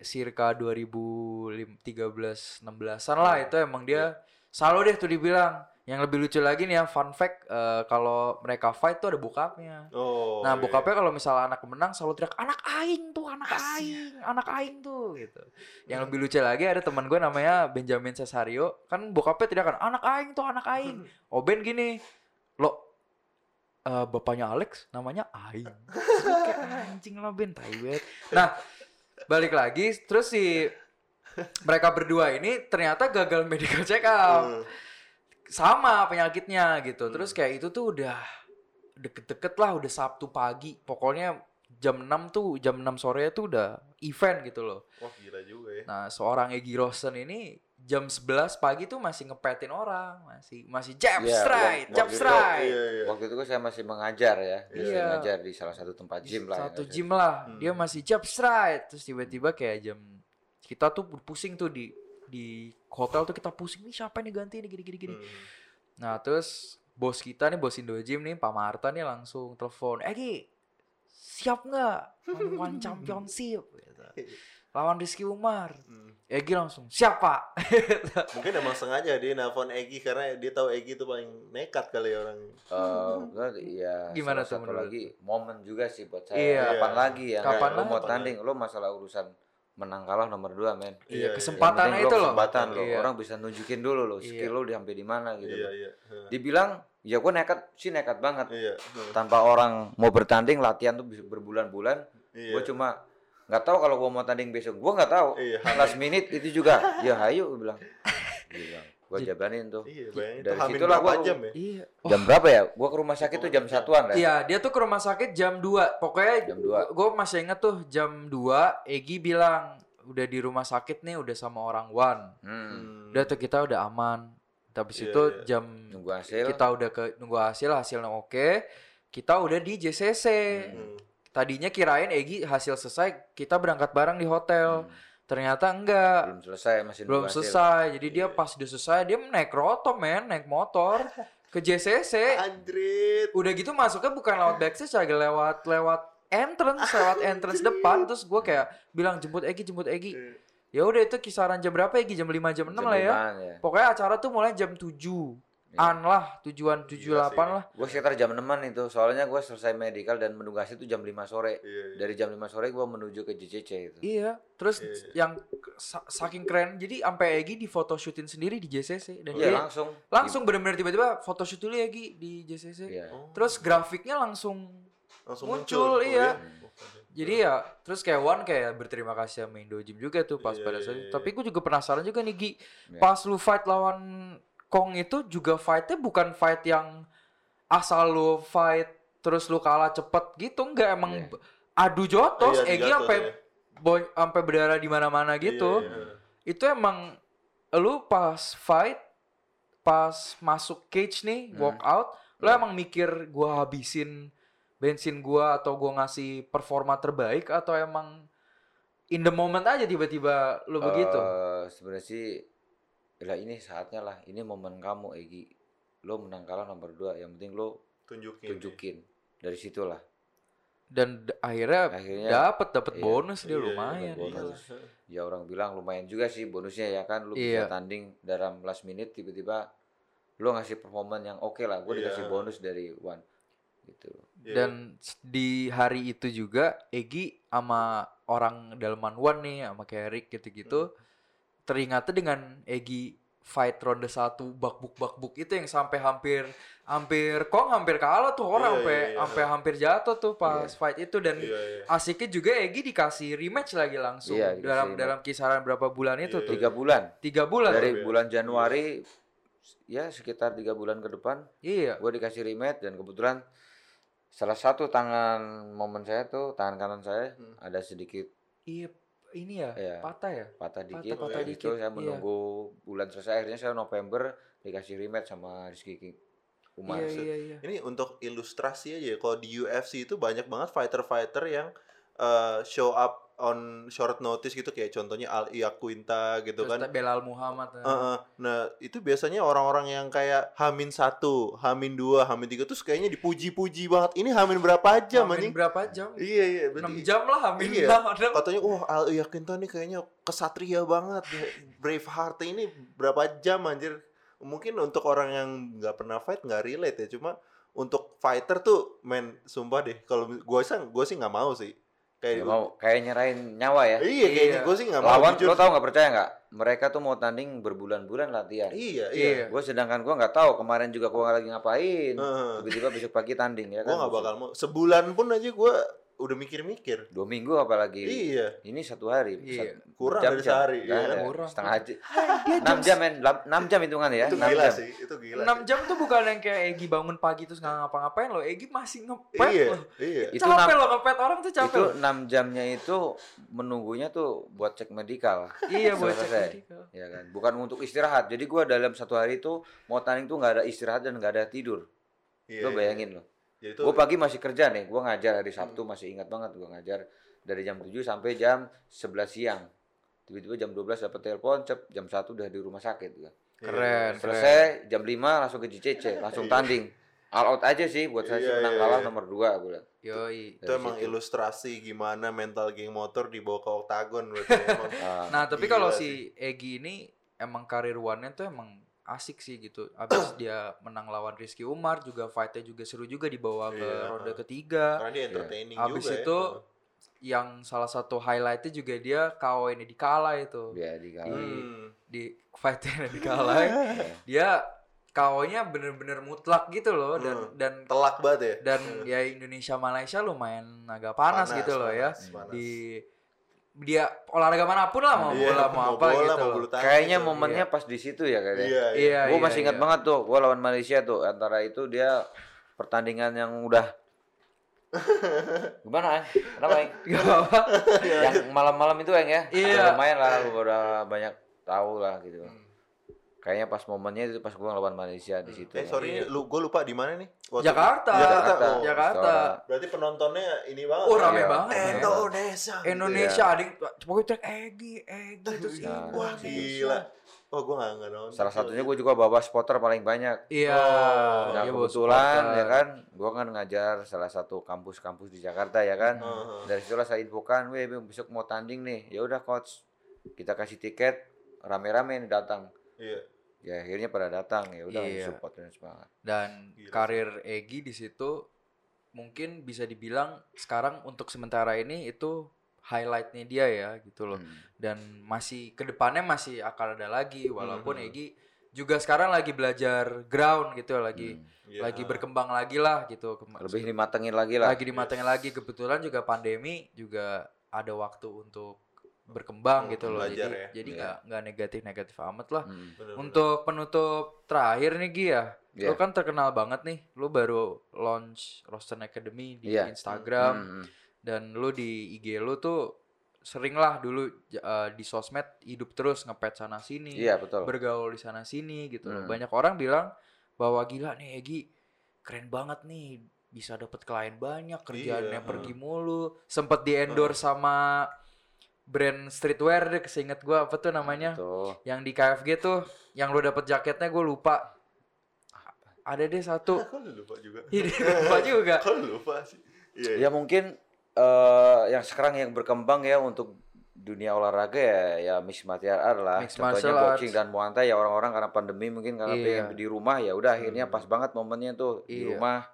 circa 2013 16-an lah Hmm. itu emang dia Selalu deh tuh dibilang. Yang lebih lucu lagi nih ya, fun fact, eh, kalau mereka fight tuh ada bokapnya. Oh. nah, iya. bokapnya kalau misalnya anak menang selalu teriak, anak aing tuh, anak aing, anak aing tuh, gitu. Yang lebih lucu lagi ada teman gue namanya Benjamin Cesario, kan bokapnya teriak kan, anak aing tuh, anak aing. Oben gini, lo eh, bapaknya Alex namanya Aing. Kayak anjing lah Ben, tai banget. Nah, balik lagi, terus si mereka berdua ini ternyata gagal medical check up Hmm. Sama penyakitnya gitu. Hmm. Terus kayak itu tuh udah deket-deket lah, udah Sabtu pagi. Pokoknya jam 6 tuh, jam 6 sore tuh udah event gitu loh. Wah gila juga ya. Nah, seorang Egi Rosen ini jam 11 pagi tuh masih ngepetin orang, masih masih jab straight, wak- jab waktu itu- straight. Iya iya. Waktu itu saya masih mengajar ya, masih Iya. mengajar di salah satu tempat gym lah. Satu ya, gym lah, Hmm. dia masih jab straight. Terus tiba-tiba kayak jam kita tuh pusing tuh di di hotel tuh kita pusing nih siapa nih ganti nih gini-gini gini. Hmm. Nah terus bos kita nih bos Indo Gym nih Pak Marta nih langsung telepon Egi siap nggak lawan one championship gitu. lawan Rizky Umar Hmm. Egi langsung siap pak Mungkin emang sengaja dia nelfon Egi karena dia tahu Egi itu paling nekat kali ya orang. Eh, kan, iya. Gimana tuh satu lagi momen juga sih buat saya. Iya. Kapan lagi ya? Kapan Lo mau tanding, lo masalah urusan menang kalah nomor dua men. Iya, iya iya. Yang kesempatannya penting itu lo loh kesempatan lo. Iya. Orang bisa nunjukin dulu lo Iya. skill lo di sampai di mana gitu. Iya loh. iya. Dibilang ya gue nekat sih nekat banget. Iya. Tanpa orang mau bertanding latihan tuh bisa berbulan-bulan. Iya. Gue cuma nggak tahu kalau gue mau tanding besok. Gue nggak tahu. Iya. Last minute itu juga. Ya hayu gue bilang. Bilang. Gue jabanin tuh. Iya, bayangin Dari itu hamil situlah berapa gua- jam ya? iya Jam berapa ya? Gue ke rumah sakit tuh jam satuan ya. Iya, dia tuh ke rumah sakit jam 2. Pokoknya Jam dua. gue masih inget tuh jam 2 Egi bilang udah di rumah sakit nih udah sama orang One. Hmm. Udah tuh kita udah aman. Tapi Iya, itu iya. jam Nunggu hasil. kita udah ke nunggu hasil hasilnya oke. Kita udah di JCC. Hmm. Tadinya kirain Egi hasil selesai kita berangkat bareng di hotel. Hmm. Ternyata enggak. belum selesai masih Belum hasil. selesai. Jadi dia Iya. pas udah selesai dia naik roto men, naik motor ke JCC. Anjrit. Udah gitu masuknya bukan lewat backstage lagi lewat lewat entrance, lewat entrance depan terus gue kayak bilang jemput Egi, jemput Egi. Ya udah itu kisaran jam berapa Egi? Jam 5 jam 6 Jam lah ya. ya. Pokoknya acara tuh mulai jam 7. Iya. An lah, tujuan 7 Gila 8 sih. lah. Gue sekitar jam 6 itu, soalnya gue selesai medical dan menunggu hasil itu jam 5 sore. Iya. iya. Dari jam 5 sore gue menuju ke JCC itu. Iya, terus Iya, yang sa- saking keren jadi sampai Egi di photoshootin sendiri di JCC dan Iya dia langsung. langsung bener-bener tiba-tiba photoshoot dulu ya Egi di JCC. Iya. Oh, Terus grafiknya langsung langsung muncul, muncul. iya. Oh, Jadi ya terus kayak One kayak berterima kasih sama Indo Gym juga tuh pas Iya, pada iya, saat iya. itu. Tapi gue juga penasaran juga nih Gi. Iya. Pas lu fight lawan Kong itu juga fightnya bukan fight yang asal lu fight terus lu kalah cepet gitu enggak emang b- adu jotos Iya, Egi sampai ya. sampai berdarah di mana-mana gitu. Iya, iya. Itu emang lu pas fight pas masuk cage nih Hmm. walk out lu Iya. emang mikir gua habisin bensin gua atau gua ngasih performa terbaik atau emang in the moment aja tiba-tiba lu begitu Eh, Sebenarnya sih, lah ini saatnya lah. Ini momen kamu Egi. Lo menang kalah nomor 2. Yang penting lo Tunjukin. tunjukin. Dari situlah. dan akhirnya Akhirnya dapat dapat iya. bonus dia Iya, lumayan dapat iya. bonus. ya orang bilang lumayan juga sih bonusnya ya kan. Lo Iya. bisa tanding dalam last minute tiba-tiba lo ngasih performan yang oke lah. Gue Iya. dikasih bonus dari One. Gitu. Iya. dan di hari itu juga Egi sama orang Dalman One nih sama kayak Rick gitu-gitu teringatnya dengan Egi fight ronde satu bakbuk bakbuk itu yang sampai hampir hampir Kong hampir kalah tuh orang Iya, sampai iya. sampai hampir jatuh tuh pas Iya. fight itu dan Iya, iya. asiknya juga Egi dikasih rematch lagi langsung dikasih dalam rematch. dalam kisaran berapa bulan itu Iya, tuh Tiga bulan. tiga bulan Dari Iya. bulan Januari ya sekitar tiga bulan ke depan iya gue dikasih rematch dan kebetulan salah satu tangan momen saya tuh tangan kanan saya Hmm. ada sedikit iya ini ya Iya. patah ya? Patah dikit. patah Habis dikit, itu saya iya. menunggu bulan selesai. Akhirnya saya November dikasih rematch sama Rizky King Umar iya iya iya. Ini untuk ilustrasi aja, kalau di UFC itu banyak banget fighter-fighter yang eh, show up on short notice gitu kayak contohnya Al Iaquinta gitu terus kan. Belal Muhammad ya. Heeh. Nah itu biasanya orang-orang yang kayak Hamin satu, Hamin dua, Hamin tiga terus kayaknya dipuji-puji banget. Ini Hamin berapa jam Hamin anjing? berapa jam Iya iya. 6 berarti- jam lah Hamin Iya. lah Katanya wah Al Iaquinta nih kayaknya kesatria banget. Braveheart ini berapa jam anjir? mungkin untuk orang yang nggak pernah fight nggak relate ya cuma untuk fighter tuh men sumpah deh kalau gue sih gue sih nggak mau sih kayak mau kayak nyerahin nyawa ya. iya kayaknya Iya. gue sih nggak mau Lawan jujur lo tau nggak percaya nggak? Mereka tuh mau tanding berbulan-bulan latihan. iya Iya. iya Gue sedangkan gue nggak tahu kemarin juga gue lagi ngapain. Heeh. Tiba-tiba besok pagi tanding ya gue kan. nggak bakal mau sebulan pun aja gue udah mikir-mikir Dua minggu apalagi. iya Ini satu hari. Iya. Sat- Kurang jam- dari jam. sehari, Nggak iya kan? Kurang. Setengah aja. dia 6 jam men. 6 jam hitungan ya. itu 6 gila jam. sih itu gila 6 jam tuh bukan yang kayak Egi bangun pagi terus nggak ngapa-ngapain loh. Egi masih ngepet iya loh. iya Itu capek enam- loh ngepet orang tuh capek. Itu loh. 6 jamnya itu menunggunya tuh buat cek medikal. Iya buat cek medical. ya kan bukan untuk istirahat jadi gua dalam satu hari itu mau tanding tuh nggak ada istirahat dan nggak ada tidur iya lo bayangin lo Ya, itu gue pagi masih kerja nih gue ngajar hari Sabtu masih ingat banget gue ngajar dari jam 7 sampai jam 11 siang tiba-tiba jam 12 dapat telepon cep jam 1 udah di rumah sakit gua. iya. Keren. selesai jam 5 langsung ke JCC langsung tanding all out aja sih buat saya sih Iya, menang iya, kalah iya. nomor 2 gue Yoi. itu emang situ. ilustrasi gimana mental geng motor dibawa ke oktagon berarti emang Nah, tapi kalau si Egi ini emang karir one-nya tuh emang asik sih gitu. Abis dia menang lawan Rizky Umar juga fight-nya juga seru juga dibawa ke Iya. ronde ketiga. karena dia entertaining Abis juga itu ya. yang salah satu highlightnya juga dia KO ini dikalah itu. ya di kalah Hmm. Di fight-nya dikalah. dia KO-nya bener-bener mutlak gitu loh dan Hmm. dan telak banget ya dan ya Indonesia Malaysia lumayan agak panas, gitu loh ya. panas, panas. Di dia olahraga mana pun lah mau Iya, bola mau apa bola, gitu. mau kayaknya gitu. momennya pas di situ ya kayaknya iya iya Iya, gue iya, masih ingat iya. banget tuh, gue lawan Malaysia tuh. Antara itu dia pertandingan yang udah gimana, Eng? Kenapa, Eng? Gak apa-apa. yang malam-malam itu, Eng ya? Iya. Udah lumayan lah, lu udah banyak tahu lah gitu. Hmm. Kayaknya pas momennya itu pas gue lawan Malaysia di situ. eh sorry lu gue lupa di mana nih Waktu- Jakarta. Jakarta Jakarta. oh. Jakarta. berarti penontonnya ini banget Oh ya? rame Iya. banget. Indonesia Indonesia ada yang pokoknya teriak Egi, Egi terus Iya. Nah, wah Indonesia. gila oh gue nggak nggak nonton Salah satunya gue juga bawa spotter paling banyak. Iya. Oh, Nah iya, kebetulan ya kan, gue kan ngajar salah satu kampus-kampus di Jakarta ya kan. Heeh. Dari situlah saya infokan, weh besok mau tanding nih. Ya udah coach, kita kasih tiket rame-rame nih datang. Iya Ya akhirnya pada datang ya udah Iya. support dan semangat. Dan Gila karir Egi di situ mungkin bisa dibilang sekarang untuk sementara ini itu highlightnya dia ya gitu loh. Hmm. Dan masih ke depannya masih akan ada lagi walaupun Mhm. Egi juga sekarang lagi belajar ground gitu lagi Hmm. Iya. lagi berkembang lagi lah gitu Lebih dimatengin lagi lah. lagi dimatengin lagi kebetulan juga pandemi juga ada waktu untuk berkembang Hmm, gitu loh belajar jadi ya. jadi Iya. nggak nggak negatif negatif amat lah Hmm. Bener-bener. untuk penutup terakhir nih Gi ya Iya. lu kan terkenal banget nih lu baru launch Roster Academy di Iya. Instagram Hmm. dan lu di IG lu tuh sering lah dulu eh, di sosmed hidup terus ngepet sana sini Iya betul. bergaul di sana sini gitu loh. Hmm. Banyak orang bilang bahwa gila nih Egi keren banget nih bisa dapet klien banyak kerjaannya Iya, pergi mulu sempet di endorse sama brand streetwear deh keseinget gua apa tuh namanya Tuh. yang di KFG tuh yang lu dapet jaketnya gue lupa ada deh satu kok lu lupa juga ini lupa juga kok lu lupa sih iya iya. Ya mungkin eh yang sekarang yang berkembang ya untuk dunia olahraga ya ya mixed martial art lah. Mixed Contohnya martial boxing dan muay thai ya orang-orang karena pandemi mungkin karena Iya. pengen di rumah ya udah akhirnya Hmm. pas banget momennya tuh di Iya. rumah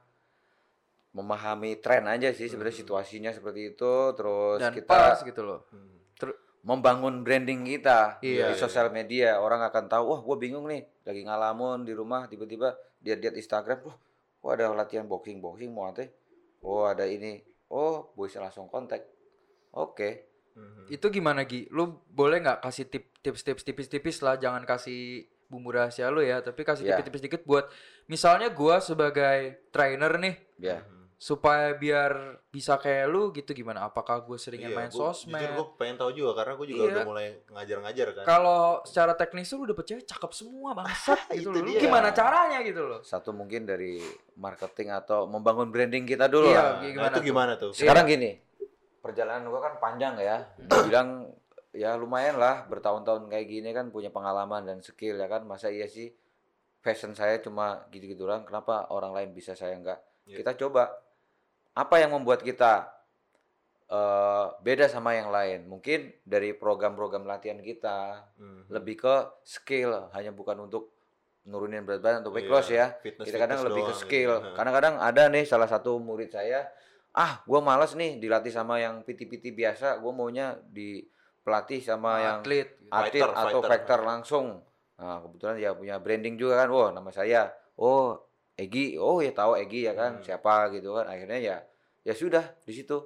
memahami tren aja sih sebenarnya Hmm. situasinya seperti itu terus dan kita pas gitu loh Hmm. Membangun branding kita Iya, di iya, sosial media. Orang akan tahu wah gue bingung nih lagi ngalamun di rumah tiba-tiba dia lihat Instagram wah kok ada latihan boxing boxing muay thai oh ada ini. Oh bisa langsung kontak. Oke. Mhm. itu gimana Gi? Lu boleh nggak kasih tip tips-tips tipis-tipis lah jangan kasih bumbu rahasia lu ya tapi kasih Iya. tipis-tipis dikit buat misalnya gua sebagai trainer nih. Ya Mhm. Supaya biar bisa kayak lu gitu gimana? Apakah gue seringan Iya, main gua- sosmed? Jujur gue pengen tahu juga karena gue juga Iya. udah mulai ngajar-ngajar kan. kalau secara teknis tuh lu dapet cewek cakep semua bangsat gitu Itu loh. lu dia. gimana caranya gitu loh? Satu mungkin dari marketing atau membangun branding kita dulu Iya, lah. Nah, gimana itu tuh? gimana tuh? sekarang gini perjalanan gua kan panjang ya. Bilang ya lumayan lah bertahun-tahun kayak gini kan punya pengalaman dan skill ya kan. Masa iya sih? Fashion saya cuma gitu-gitu doang kenapa orang lain bisa saya enggak? Iya. kita coba apa yang membuat kita eh, beda sama yang lain mungkin dari program-program latihan kita Mhm. lebih ke skill hanya bukan untuk nurunin berat badan atau weight Iya, loss ya. fitness- kita kadang lebih ke skill. gitu. Kadang-kadang ada nih salah satu murid saya, ah gua malas nih dilatih sama yang PT-PT biasa, gua maunya di pelatih sama yang atlet gitu. atlet Fighter, atau fighter. fighter langsung. Nah, kebetulan dia punya branding juga kan. Wah, nama saya. Oh, Egi. Oh, ya tahu Egi ya kan. Hmm. Siapa gitu kan. Akhirnya ya ya sudah di situ.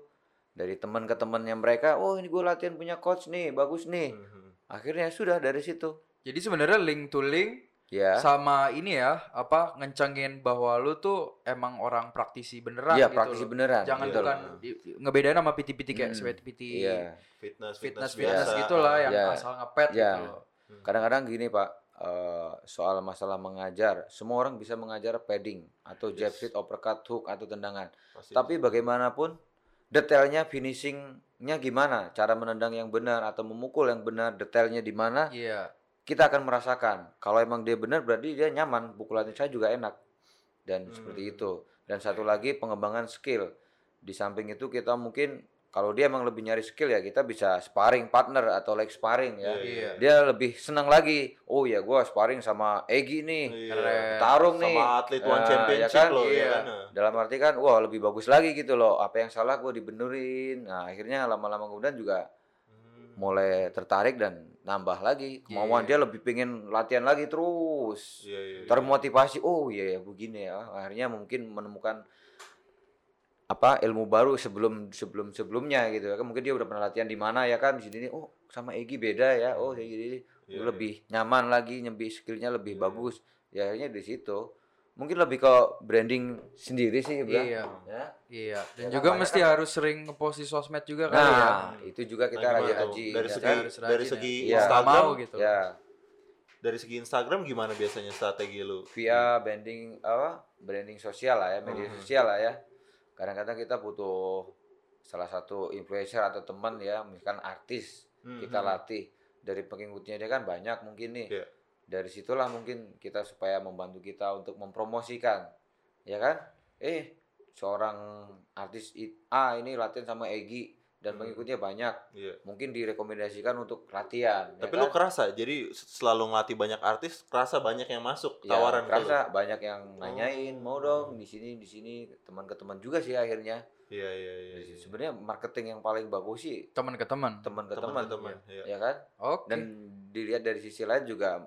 Dari teman ke temannya mereka, oh ini gue latihan punya coach nih, bagus nih. Mhm. Akhirnya sudah dari situ. jadi sebenarnya link to link Ya. sama ini ya apa ngencengin bahwa lu tuh emang orang praktisi beneran Iya, gitu praktisi loh. beneran. jangan betul. bukan ngebedain sama PT-PT kayak Hmm. sweat PT Iya. Fitness, fitness fitness, fitness biasa. gitulah yang Iya. asal ngepet Iya. gitu loh Kadang-kadang gini Pak, eh, soal masalah mengajar, semua orang bisa mengajar padding atau jab Yes. uppercut, hook atau tendangan. Pasti. Tapi bagaimanapun detailnya finishingnya gimana, cara menendang yang benar atau memukul yang benar, detailnya di mana, iya kita akan merasakan. Kalau emang dia benar berarti dia nyaman, pukulannya saya juga enak. Dan seperti Hmm. itu. Dan satu lagi pengembangan skill. Di samping itu kita mungkin kalau dia emang lebih nyari skill ya kita bisa sparring partner atau leg sparring ya. Iya. Dia lebih senang lagi. Oh ya gua sparring sama Egi nih. Iya. Keren. Tarung sama nih. atlet one Ah, championship ya kan? loh ya Iya. kan. Dalam arti kan, wah lebih bagus lagi gitu loh. Apa yang salah gue dibenerin. Nah akhirnya lama-lama kemudian juga Hmm. mulai tertarik dan nambah lagi kemauan Iya. dia lebih pengen latihan lagi terus Iya, iya, iya. termotivasi oh iya ya begini ya akhirnya mungkin menemukan apa ilmu baru sebelum sebelum sebelumnya gitu ya kan. Mungkin dia udah pernah latihan di mana ya kan di sini nih, oh sama Egi beda ya oh kayak gini Iya, lebih nyaman lagi nyembi skillnya lebih Iya, bagus. Ya akhirnya di situ. Mungkin lebih ke branding sendiri sih Bang. Iya. ya. Iya. Dan Ya kan, juga mesti kan- harus sering ngepost di sosmed juga kali ya. nah itu juga kita Nah, rajin-rajin dari ya segi kan? Dari rajin segi ya. Iya. Instagram? Mau gitu. Ya dari segi Instagram gimana biasanya strategi lu? Via branding apa branding sosial lah ya media Hmm. sosial lah ya kadang-kadang kita butuh salah satu influencer atau teman ya misalkan artis Hmm, kita hmm. latih dari pengikutnya dia kan banyak mungkin nih Iya. dari situlah mungkin kita supaya membantu kita untuk mempromosikan ya kan eh seorang artis A ini latihan sama Egi dan Hmm. pengikutnya banyak Iya. mungkin direkomendasikan untuk latihan ya Tapi kan? lu kerasa, jadi selalu ngelatih banyak artis, kerasa banyak yang masuk Ya, tawaran kerasa banyak yang nanyain mau Oh. dong di sini di sini teman ke teman juga sih akhirnya. Iya, iya, iya. iya. Sebenarnya marketing yang paling bagus sih teman ke teman teman ke Teman teman, ke teman, iya. ya kan? oke Dan dilihat dari sisi lain juga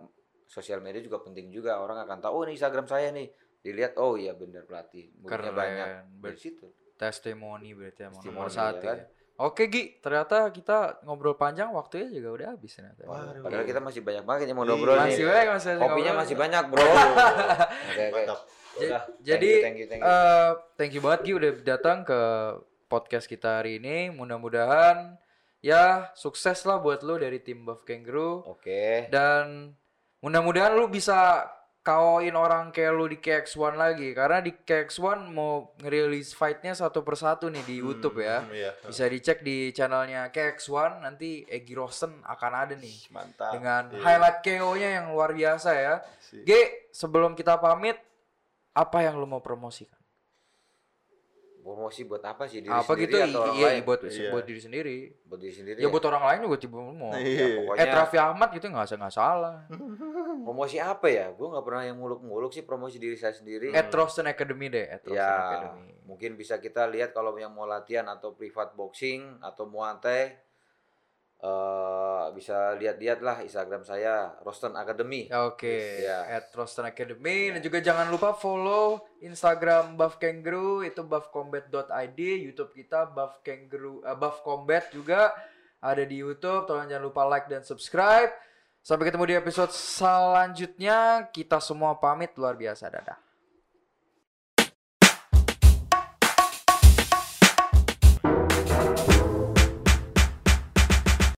sosial media juga penting juga orang akan tahu oh ini Instagram saya nih. Dilihat oh iya benar pelatih, muridnya keren banyak dari situ. testimoni berarti emang nomor Testimoni, satu ya kan? ya. Oke Gi, ternyata kita ngobrol panjang waktunya juga udah habis ternyata. Waduh. Padahal kita masih banyak banget yang mau Iya. ngobrol nih. masih banyak masih Kopinya ngobrol. masih banyak, Bro. Oke, oke. Mantap. Ja- Udah, jadi thank you, thank you, thank you. eh, thank you banget Gi udah datang ke podcast kita hari ini. Mudah-mudahan ya sukses lah buat lu dari tim Buff Kangaroo Oke. dan mudah-mudahan lu bisa kawain orang kayak lu di KX1 lagi karena di KX1 mau ngerilis fightnya satu persatu nih di YouTube ya. Hmm, iya. Bisa dicek di channelnya KX1 nanti Egi Rosen akan ada nih Mantap. dengan Iya. highlight KO-nya yang luar biasa ya. Sih. G, sebelum kita pamit, apa yang lu mau promosikan? Promosi buat apa sih diri apa sendiri gitu? atau orang Iya, lain? buat Iya. buat diri sendiri. Buat diri sendiri. Ya buat orang lain juga tiba mau. Iya. Ya, pokoknya Eh Raffi Ahmad gitu nggak sa- nggak salah. promosi apa ya? Gue nggak pernah yang muluk-muluk sih promosi diri saya sendiri. At Rosen Academy deh, at Rosen ya, Academy. mungkin bisa kita lihat kalau yang mau latihan atau privat boxing atau muay thai eh bisa lihat-lihat lah Instagram saya Rosten Academy. Ya, Oke, Ya. at Rosten Academy dan juga jangan lupa follow Instagram Buff Kangaroo itu buffcombat.id, YouTube kita Buff Kangaroo, eh, Buff Combat juga ada di YouTube. Tolong jangan lupa like dan subscribe. Sampai ketemu di episode selanjutnya. Kita semua pamit luar biasa. Dadah.